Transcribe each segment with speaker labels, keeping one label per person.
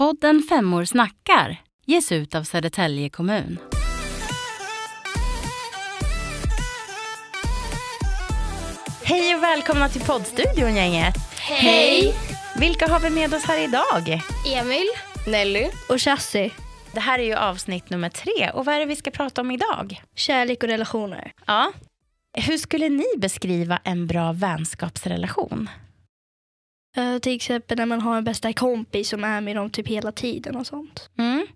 Speaker 1: Podden Femmor snackar ges ut av Södertälje kommun.
Speaker 2: Hej och välkomna till poddstudion gänget.
Speaker 3: Hej!
Speaker 2: Vilka har vi med oss här idag?
Speaker 3: Emil.
Speaker 4: Nelly.
Speaker 3: Och Chassi.
Speaker 2: Det här är ju avsnitt nummer tre och vad är det vi ska prata om idag?
Speaker 3: Kärlek och relationer.
Speaker 2: Ja. Hur skulle ni beskriva en bra vänskapsrelation?
Speaker 3: Uh, till exempel när man har en bästa kompis som är med dem typ hela tiden och sånt.
Speaker 2: Mm.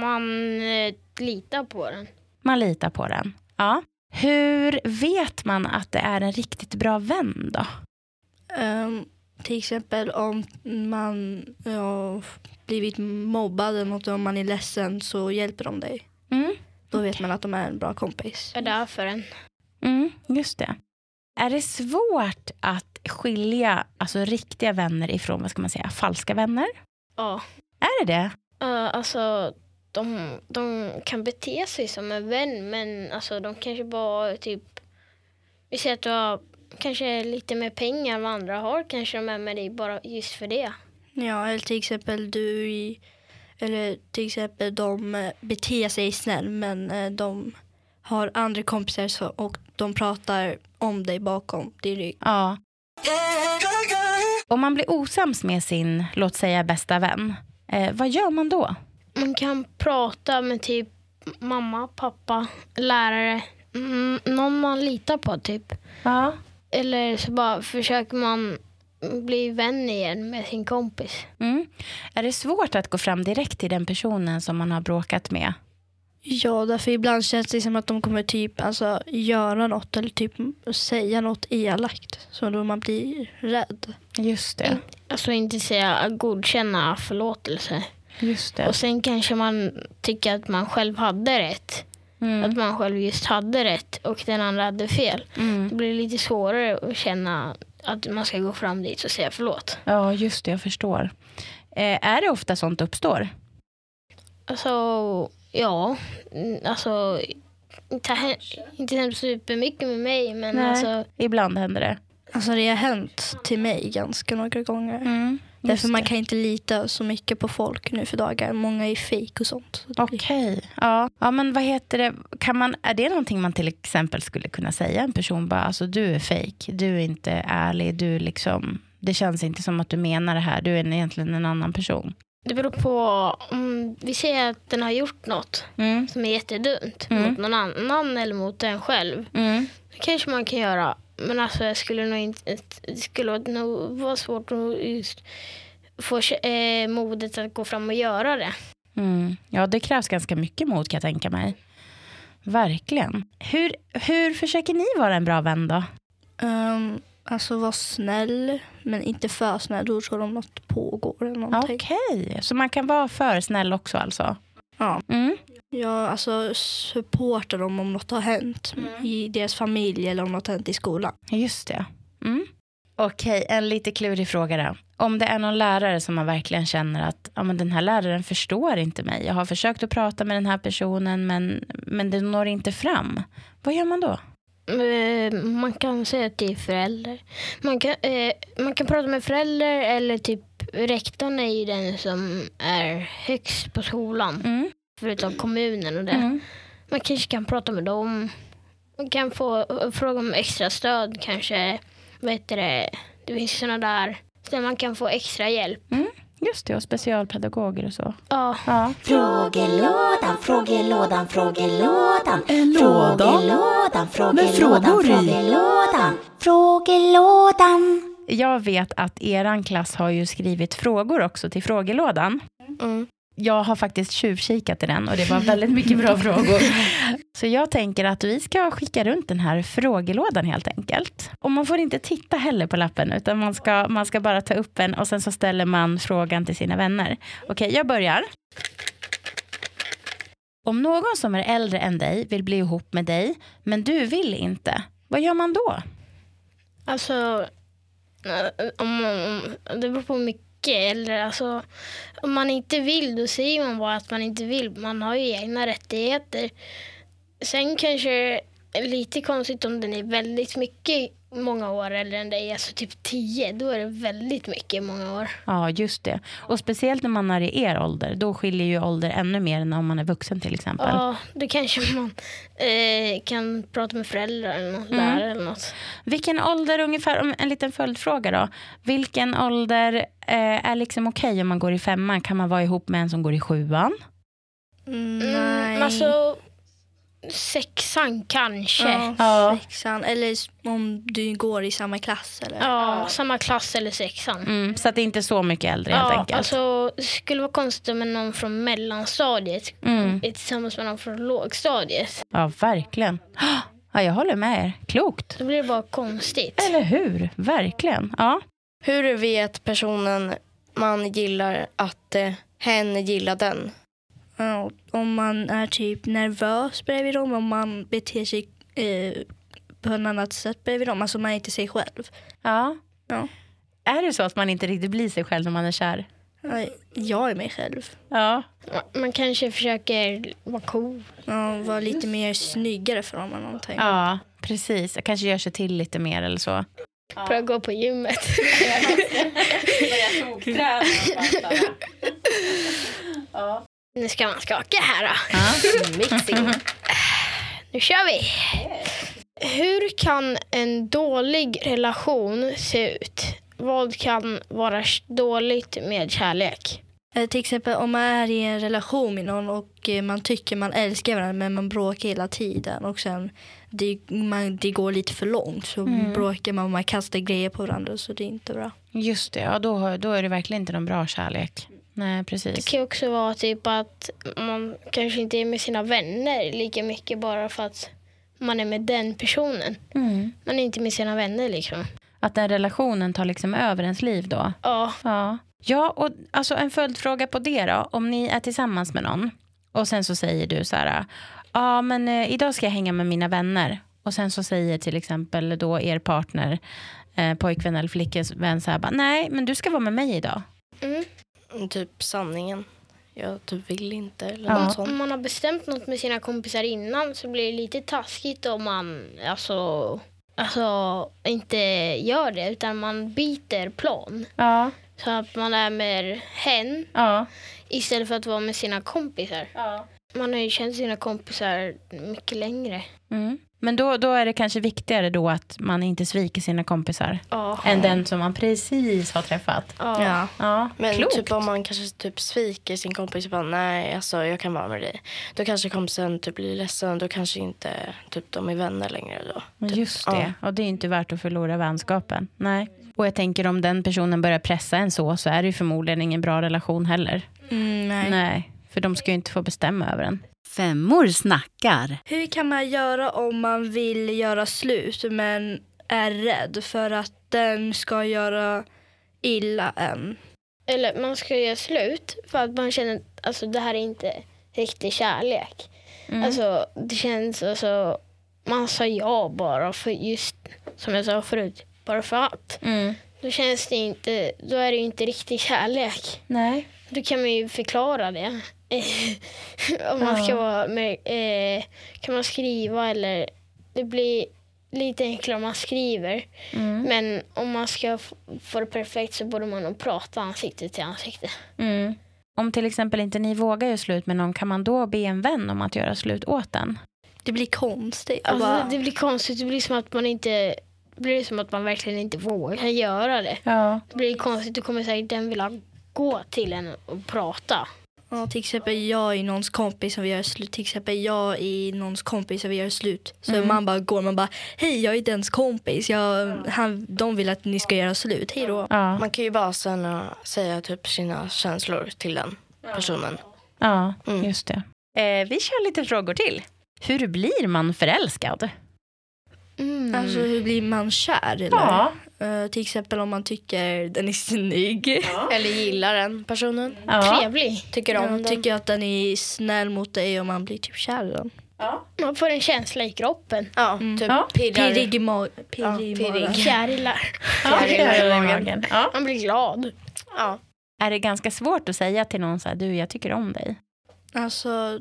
Speaker 4: Man eh, litar på den.
Speaker 2: Man litar på den. Ja. Hur vet man att det är en riktigt bra vän då?
Speaker 3: Um, till exempel om man har blivit mobbad eller något, om man är ledsen så hjälper de dig.
Speaker 2: Mm.
Speaker 3: Då vet man att de är en bra kompis.
Speaker 4: Är där för en.
Speaker 2: Mm, just det. Är det svårt att skilja alltså, riktiga vänner ifrån vad ska man säga, falska vänner?
Speaker 4: Ja.
Speaker 2: Är det det?
Speaker 4: Uh, alltså, de, de kan bete sig som en vän men alltså, de kanske bara typ... Vi säger att du har kanske lite mer pengar än vad andra har. Kanske de är med dig bara just för det.
Speaker 3: Ja, eller till exempel du i, eller till exempel de eh, beter sig snäll men eh, de har andra kompisar så, och de pratar om dig bakom din rygg.
Speaker 2: Ja. Om man blir osams med sin, låt säga bästa vän, eh, vad gör man då?
Speaker 4: Man kan prata med typ mamma, pappa, lärare. Mm, någon man litar på typ.
Speaker 2: Ja.
Speaker 4: Eller så bara försöker man bli vän igen med sin kompis.
Speaker 2: Mm. Är det svårt att gå fram direkt till den personen som man har bråkat med?
Speaker 3: Ja, därför ibland känns det som att de kommer typ alltså, göra något eller typ säga något elakt. Så då man blir rädd.
Speaker 2: Just det.
Speaker 4: Alltså inte säga godkänna förlåtelse.
Speaker 2: Just det.
Speaker 4: Och sen kanske man tycker att man själv hade rätt.
Speaker 2: Mm.
Speaker 4: Att man själv just hade rätt och den andra hade fel.
Speaker 2: Mm.
Speaker 4: Det blir lite svårare att känna att man ska gå fram dit och säga förlåt.
Speaker 2: Ja, just det. Jag förstår. Eh, är det ofta sånt uppstår?
Speaker 4: Alltså, ja. Mm, Alltså, inte, inte hemskt supermycket med mig men
Speaker 2: Nej.
Speaker 4: alltså.
Speaker 2: Ibland händer det.
Speaker 3: Alltså det har hänt till mig ganska några gånger.
Speaker 2: Mm.
Speaker 3: Därför man kan inte lita så mycket på folk nu för dagar. Många är fejk och sånt. Så det
Speaker 2: Okej. Ja. ja, men vad heter det? Kan man, är det någonting man till exempel skulle kunna säga en person bara, alltså du är fake, du är inte ärlig, du liksom, det känns inte som att du menar det här, du är egentligen en annan person.
Speaker 4: Det beror på om vi säger att den har gjort något
Speaker 2: Mm.
Speaker 4: som är jättedumt
Speaker 2: Mm.
Speaker 4: mot någon annan eller mot en själv.
Speaker 2: Mm.
Speaker 4: Det kanske man kan göra. Men alltså jag skulle nog inte, det skulle nog vara svårt att just få eh, modet att gå fram och göra det.
Speaker 2: Mm. Ja, det krävs ganska mycket mod kan jag tänka mig. Verkligen. Hur, hur försöker ni vara en bra vän då?
Speaker 3: Um, alltså vara snäll, men inte för snäll. Då tror de något pågår eller någonting.
Speaker 2: Okej, så man kan vara för snäll också alltså?
Speaker 3: Ja.
Speaker 2: Mm.
Speaker 3: Jag alltså supportar dem om något har hänt i deras familj eller om något har hänt i skolan.
Speaker 2: Just det. Mm. Okej, en lite klurig fråga då. Om det är någon lärare som man verkligen känner att ja, men den här läraren förstår inte mig. Jag har försökt att prata med den här personen men, men det når inte fram. Vad gör man då?
Speaker 4: Eh, Man kan säga till förälder. Man kan, eh, man kan prata med förälder eller typ rektorn är ju den som är högst på skolan.
Speaker 2: Mm.
Speaker 4: Förutom kommunen och det.
Speaker 2: Mm.
Speaker 4: Man kanske kan prata med dem. Man kan få eh, fråga om extra stöd kanske. Vad heter det? Det finns sådana där. Så man kan få extra hjälp.
Speaker 2: Just det, och specialpedagoger och så.
Speaker 4: Ja.
Speaker 2: Ja.
Speaker 5: Frågelådan, frågelådan, frågelådan.
Speaker 6: En låda
Speaker 5: Frågelådan,
Speaker 6: med
Speaker 5: frågelådan,
Speaker 6: frågor i.
Speaker 5: frågelådan. Frågelådan.
Speaker 2: Jag vet att eran klass har ju skrivit frågor också till frågelådan.
Speaker 4: Mm.
Speaker 2: Jag har faktiskt tjuvkikat i den och det var väldigt mycket bra frågor. Så jag tänker att vi ska skicka runt den här frågelådan helt enkelt. Och man får inte titta heller på lappen utan man ska, man ska bara ta upp en och sen så ställer man frågan till sina vänner. Okej, jag börjar. Om någon som är äldre än dig vill bli ihop med dig men du vill inte, vad gör man då?
Speaker 4: Alltså, eh, om, om, det beror på mycket. Eller alltså, om man inte vill, då säger man bara att man inte vill. Man har ju egna rättigheter. Sen kanske det är lite konstigt om den är väldigt mycket många år äldre än dig, alltså typ 10, då är det väldigt mycket många år.
Speaker 2: Ja, just det. Och speciellt när man är i er ålder. Då skiljer ju ålder ännu mer än om man är vuxen till exempel.
Speaker 4: Ja, då kanske man eh, kan prata med föräldrar eller något,
Speaker 2: Mm.
Speaker 4: lärare eller något.
Speaker 2: Vilken ålder ungefär, om- en liten följdfråga då. Vilken ålder eh, är liksom okej om man går i femman? Kan man vara ihop med en som går i sjuan?
Speaker 3: Mm,
Speaker 4: Mm,
Speaker 3: nej.
Speaker 4: alltså, sexan kanske.
Speaker 3: ja,
Speaker 2: Ja.
Speaker 3: sexan. Eller om du går i samma klass. Eller?
Speaker 4: Ja, samma klass eller sexan.
Speaker 2: Mm, så att det inte är så mycket äldre helt
Speaker 4: Ja,
Speaker 2: enkelt.
Speaker 4: alltså, det skulle vara konstigt med någon från mellanstadiet
Speaker 2: Mm.
Speaker 4: är tillsammans med någon från lågstadiet.
Speaker 2: Ja, verkligen. Ja, jag håller med er. Klokt.
Speaker 4: Då blir det bara konstigt.
Speaker 2: Eller hur? Verkligen. Ja.
Speaker 6: Hur vet personen man gillar att eh, hen gillar den?
Speaker 3: Ja, om man är typ nervös bredvid dem, om man beter sig eh, på ett annat sätt bredvid dem, alltså man är inte sig själv.
Speaker 2: ja.
Speaker 3: Ja.
Speaker 2: Är det så att man inte riktigt blir sig själv när man är kär?
Speaker 3: Ja, Jag är mig själv.
Speaker 2: Ja.
Speaker 4: Man kanske försöker vara cool.
Speaker 3: Ja, vara lite mer snyggare för eller någonting.
Speaker 2: Ja, precis. Jag kanske gör sig till lite mer eller så.
Speaker 4: Börja gå på gymmet. Nu ska man skaka här då.
Speaker 6: Mixing.
Speaker 4: Nu kör vi! Hur kan en dålig relation se ut? Vad kan vara dåligt med kärlek?
Speaker 3: Eh, Till exempel om man är i en relation med någon och eh, man tycker man älskar varandra men man bråkar hela tiden och sen det, man, det går lite för långt så
Speaker 2: Mm.
Speaker 3: bråkar man och man kastar grejer på varandra så det är inte bra.
Speaker 2: Just det, ja, då, då är det verkligen inte någon bra kärlek. Nej,
Speaker 4: Det
Speaker 2: precis.
Speaker 4: kan ju också vara typ att man kanske inte är med sina vänner lika mycket bara för att man är med den personen.
Speaker 2: Mm.
Speaker 4: Man är inte med sina vänner liksom.
Speaker 2: Att den relationen tar liksom över ens liv då.
Speaker 4: Ja,
Speaker 2: Ja, ja och alltså en följdfråga på det då. Om ni är tillsammans med någon och sen så säger du så här, ja men eh, idag ska jag hänga med mina vänner. Och sen så säger till exempel då er partner, eh, pojkvän eller flickans vän så här, bara, nej men du ska vara med mig idag.
Speaker 4: mm.
Speaker 6: Typ sanningen. Jag typ vill inte eller
Speaker 2: Ja.
Speaker 6: något sånt.
Speaker 4: Om man har bestämt något med sina kompisar innan så blir det lite taskigt om man alltså, alltså inte gör det utan man byter plan.
Speaker 2: Ja,
Speaker 4: Så att man är med hen
Speaker 2: ja,
Speaker 4: istället för att vara med sina kompisar.
Speaker 2: ja.
Speaker 4: Man har ju känt sina kompisar mycket längre.
Speaker 2: Mm. Men då, då är det kanske viktigare då att man inte sviker sina kompisar
Speaker 4: Ja.
Speaker 2: än den som man precis har träffat.
Speaker 4: Ja.
Speaker 2: Ja,
Speaker 6: Men
Speaker 2: klokt.
Speaker 6: typ om man kanske typ sviker sin kompis och bara nej alltså jag kan vara med dig. Då kanske kompisen typ blir ledsen. Då kanske inte typ de är vänner längre då. Typ.
Speaker 2: Just det. Och det är inte värt att förlora vänskapen. Nej. Och jag tänker om den personen börjar pressa en så, så är det ju förmodligen ingen bra relation heller.
Speaker 3: Mm, nej.
Speaker 2: Nej. För de ska ju inte få bestämma över en.
Speaker 1: Femmor snackar.
Speaker 3: Hur kan man göra om man vill göra slut men är rädd för att den ska göra illa en?
Speaker 4: Eller man ska göra slut för att man känner att alltså, det här är inte riktig kärlek.
Speaker 2: Mm.
Speaker 4: Alltså det känns alltså, man sa ja bara för just som jag sa förut, bara för att.
Speaker 2: Mm.
Speaker 4: Då känns det inte, då är det ju inte riktig kärlek.
Speaker 2: Nej.
Speaker 4: Då kan man ju förklara det. om man ska vara med, eh, kan man skriva eller det blir lite enklare om man skriver.
Speaker 2: Mm.
Speaker 4: Men om man ska få det perfekt så borde man nog prata ansikte till ansikte.
Speaker 2: Mm. Om till exempel inte ni vågar göra slut med någon, kan man då be en vän om att göra slut åt den?
Speaker 3: Det blir konstigt.
Speaker 4: Alltså,
Speaker 3: bara,
Speaker 4: det blir konstigt, det blir som att man inte det blir som att man verkligen inte vågar göra det.
Speaker 2: Ja.
Speaker 4: Det blir konstigt, då kommer säkert den vilja gå till en och prata.
Speaker 3: Ja, till exempel jag är någons kompis och vi gör slut. Till exempel jag är någons kompis och vi gör slut. Så
Speaker 2: Mm.
Speaker 3: man bara går man bara hej jag är dens kompis. Jag, han, de vill att ni ska göra slut. Hej då.
Speaker 2: Ja.
Speaker 6: Man kan ju bara sen uh, säga typ sina känslor till den personen.
Speaker 2: ja,
Speaker 6: Mm.
Speaker 2: just det. Eh, vi kör lite frågor till. Hur blir man förälskad?
Speaker 4: Mm.
Speaker 3: Alltså hur blir man kär? Eller?
Speaker 2: Ja.
Speaker 3: Eh, till exempel om man tycker den är snygg.
Speaker 6: Eller gillar den personen.
Speaker 2: Ja.
Speaker 4: Trevlig.
Speaker 6: Tycker om den.
Speaker 3: tycker att den är snäll mot dig och man blir typ kär i den.
Speaker 4: Man får en känsla i kroppen.
Speaker 6: Ja,
Speaker 3: Mm.
Speaker 6: typ
Speaker 2: Ja.
Speaker 6: pirrar.
Speaker 3: Pirrig i, ma- pirrig i
Speaker 6: Ja,
Speaker 3: magen.
Speaker 4: Fjärilar.
Speaker 2: Ja,
Speaker 6: Fjärilar i magen.
Speaker 2: magen. Ja.
Speaker 4: Man blir glad.
Speaker 6: Ja.
Speaker 2: Är det ganska svårt att säga till någon så här, du jag tycker om dig?
Speaker 3: Alltså,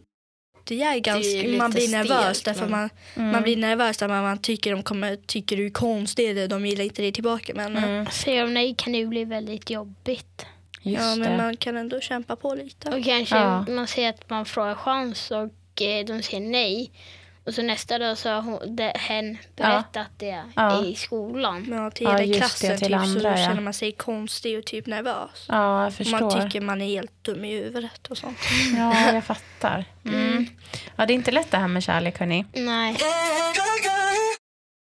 Speaker 3: det är ganska,
Speaker 6: lite
Speaker 3: man blir
Speaker 6: stelt,
Speaker 3: nervös därför
Speaker 6: men-
Speaker 3: man,
Speaker 2: Mm.
Speaker 3: man blir nervös därför man tycker de kommer tycker du är konstig eller de gillar inte det tillbaka. Men,
Speaker 2: Mm.
Speaker 4: Säger de nej kan det ju bli väldigt jobbigt.
Speaker 2: Just
Speaker 3: ja, men
Speaker 2: det.
Speaker 3: man kan ändå kämpa på lite.
Speaker 4: Och kanske
Speaker 2: Ja.
Speaker 4: man säger att man får en chans och eh, de säger nej. Och så nästa dag så har hon, det, hen berättat det
Speaker 2: Ja.
Speaker 4: i skolan.
Speaker 3: Men till
Speaker 2: Ja,
Speaker 3: hela
Speaker 2: det,
Speaker 3: klassen
Speaker 2: till
Speaker 3: typ,
Speaker 2: andra,
Speaker 3: så
Speaker 2: ja.
Speaker 3: känner man sig konstig och typ nervös.
Speaker 2: Ja, jag
Speaker 3: Och
Speaker 2: förstår.
Speaker 3: man tycker man är helt dum i huvudet och sånt.
Speaker 2: Ja, jag fattar. Mm. Ja, det är inte lätt det här med kärlek, hörni.
Speaker 4: Nej.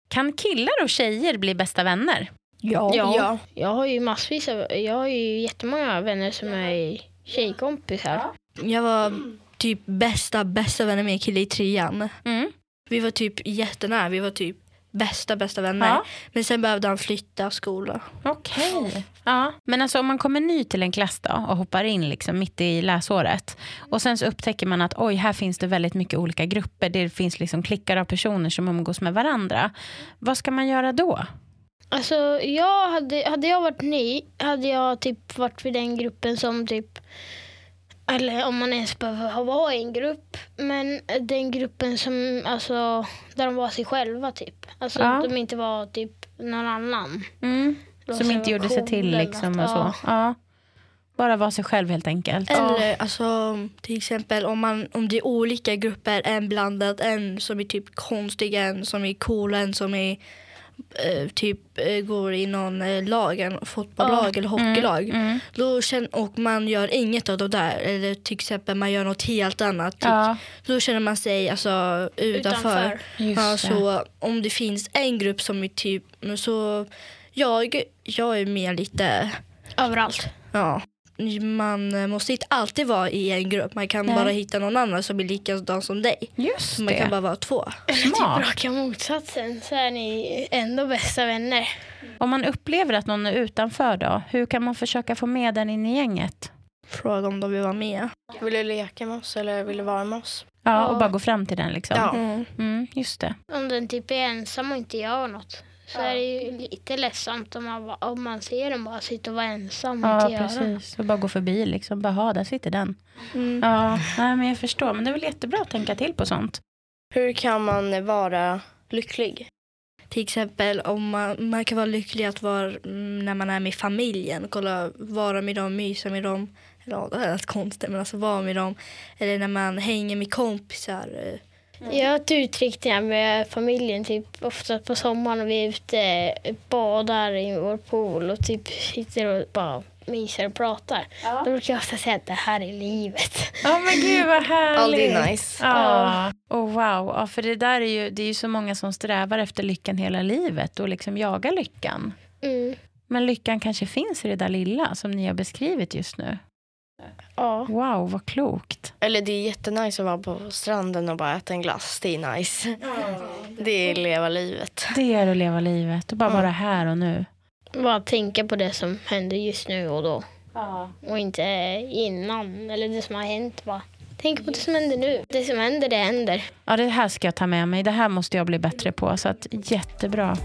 Speaker 2: Kan killar och tjejer bli bästa vänner?
Speaker 4: Ja.
Speaker 6: Ja.
Speaker 4: Jag har ju massvis av, jag har ju jättemånga vänner som är tjejkompisar.
Speaker 3: Jag var typ bästa, bästa vänner med en kille i trean.
Speaker 2: Mm.
Speaker 3: Vi var typ jättenära, vi var typ bästa, bästa vänner.
Speaker 2: Ja.
Speaker 3: Men sen behövde han flytta skola.
Speaker 2: Okej. Ja. Men alltså om man kommer ny till en klass då och hoppar in liksom mitt i läsåret och sen så upptäcker man att oj, här finns det väldigt mycket olika grupper. Det finns liksom klickar av personer som umgås med varandra. Vad ska man göra då?
Speaker 4: Alltså jag hade, hade jag varit ny hade jag typ varit vid den gruppen som typ eller om man ens behöver vara i en grupp. Men den gruppen som, alltså, där de var sig själva typ. Alltså
Speaker 2: Ja.
Speaker 4: de inte var typ någon annan.
Speaker 2: Mm. Som inte gjorde sig till
Speaker 4: Eller
Speaker 2: liksom och så. Ja. Bara vara sig själv helt enkelt.
Speaker 3: Eller alltså till exempel om, man, om det är olika grupper, en blandad, en som är typ konstig, en som är cool, en som är eh, typ eh, går i någon eh, lag, en fotbollslag eller hockeylag.
Speaker 2: Mm.
Speaker 3: Då känner, och man gör inget av det där, eller till exempel man gör något helt annat. Typ,
Speaker 2: Ja,
Speaker 3: Då känner man sig alltså utanför.
Speaker 2: just
Speaker 3: Ja, så om det finns en grupp som är typ, så jag, jag är med lite,
Speaker 4: Överallt.
Speaker 3: ja. Man måste inte alltid vara i en grupp. Man kan
Speaker 2: Nej.
Speaker 3: bara hitta någon annan som är likadan som dig.
Speaker 2: Just
Speaker 3: man kan
Speaker 2: det.
Speaker 3: bara vara två.
Speaker 2: Smart.
Speaker 4: Typ raka motsatsen så är ni ändå bästa vänner.
Speaker 2: Om man upplever att någon är utanför då, hur kan man försöka få med den in i gänget?
Speaker 3: Fråga om de vill vara med.
Speaker 6: Vill du leka med oss eller vill du vara med oss?
Speaker 2: Ja, och bara gå fram till den liksom.
Speaker 6: Ja.
Speaker 3: Mm.
Speaker 2: Mm, just det.
Speaker 4: Om den typ är ensam och inte gör något. Så är det ju lite ledsamt om man, om man ser den bara sitta och vara ensam och
Speaker 2: Ja,
Speaker 4: inte
Speaker 2: precis. Och bara gå förbi liksom. Bara, ha, där sitter den.
Speaker 3: Mm.
Speaker 2: Ja, nej, men jag förstår. Men det är väl jättebra att tänka till på sånt.
Speaker 6: Hur kan man vara lycklig?
Speaker 3: Till exempel om man, man kan vara lycklig att vara mm, när man är med familjen. Kolla, vara med dem, mysa med dem. Eller ja, det här lät konstigt men alltså vara med dem. Eller när man hänger med kompisar. Eh,
Speaker 4: Jag har här med familjen, typ ofta på sommaren och vi är ute badar i vår pool och typ sitter och bara myser och pratar. Då brukar jag ofta säga att det här är livet.
Speaker 2: Ja, men gud vad härligt.
Speaker 6: Aldrig nice.
Speaker 2: Ja, oh, wow. Ja, för det där är ju, det är ju så många som strävar efter lyckan hela livet och liksom jagar lyckan.
Speaker 4: Mm.
Speaker 2: Men lyckan kanske finns i det där lilla som ni har beskrivit just nu.
Speaker 4: Ja.
Speaker 2: Wow, vad klokt.
Speaker 6: Eller det är jättenice att vara på stranden och bara äta en glass. Det är nice. Det är leva livet.
Speaker 2: Det är att leva livet och bara vara här och nu.
Speaker 4: Bara tänka på det som händer just nu och då.
Speaker 2: Ja.
Speaker 4: Och inte innan, eller det som har hänt. Bara. Tänk på det som händer nu. Det som händer, det händer.
Speaker 2: ja, det här ska jag ta med mig. Det här måste jag bli bättre på. Så att, jättebra.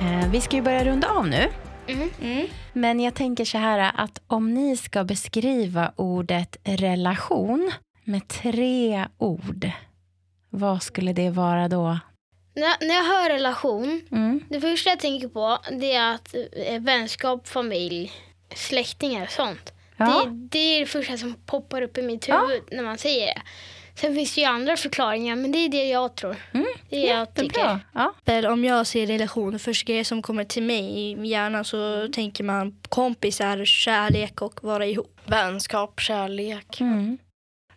Speaker 2: Eh, vi ska ju börja runda av nu.
Speaker 4: Mm.
Speaker 2: Men jag tänker så här att om ni ska beskriva ordet relation med tre ord, vad skulle det vara då?
Speaker 4: När, när jag hör relation,
Speaker 2: Mm.
Speaker 4: det första jag tänker på det är att eh, vänskap, familj, släktingar och sånt.
Speaker 2: Ja.
Speaker 4: Det, det är det första som poppar upp i mitt huvud när man säger det. Sen finns det ju andra förklaringar, men det är det jag tror.
Speaker 2: Mm,
Speaker 4: Det är jag tycker.
Speaker 2: Ja.
Speaker 3: Om jag ser relation, första grejen som kommer till mig i hjärnan så tänker man kompisar, kärlek och vara ihop.
Speaker 6: Vänskap, kärlek.
Speaker 2: Mm.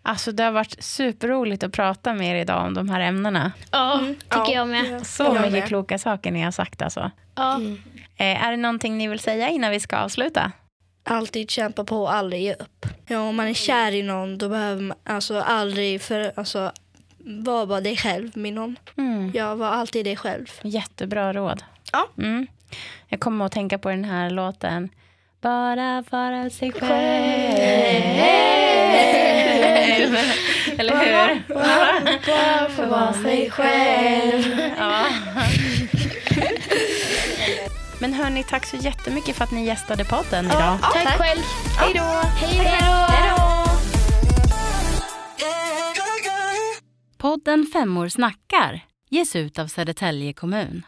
Speaker 2: Alltså det har varit superroligt att prata med er idag om de här ämnena.
Speaker 4: Ja, tycker
Speaker 6: Ja.
Speaker 4: jag med.
Speaker 2: Så
Speaker 3: Jag
Speaker 2: mycket
Speaker 3: med.
Speaker 2: kloka saker ni har sagt alltså.
Speaker 4: Ja.
Speaker 6: Mm.
Speaker 2: Eh, är det någonting ni vill säga innan vi ska avsluta?
Speaker 3: Alltid kämpa på och aldrig ge upp. Ja, om man är kär i någon då behöver man alltså aldrig för, alltså, vara bara dig själv med någon.
Speaker 2: Mm.
Speaker 3: Jag var alltid dig själv.
Speaker 2: Jättebra råd.
Speaker 6: Ja.
Speaker 2: Mm. Jag kommer att tänka på den här låten. Bara vara sig själv. Eller hur?
Speaker 3: Bara få vara sig själv.
Speaker 2: Ja. Men hörni, tack så jättemycket för att ni gästade podden idag.
Speaker 4: Tack, själv.
Speaker 2: Hej då!
Speaker 4: Hej då!
Speaker 1: Podden Femmor snackar ges ut av Södertälje kommun.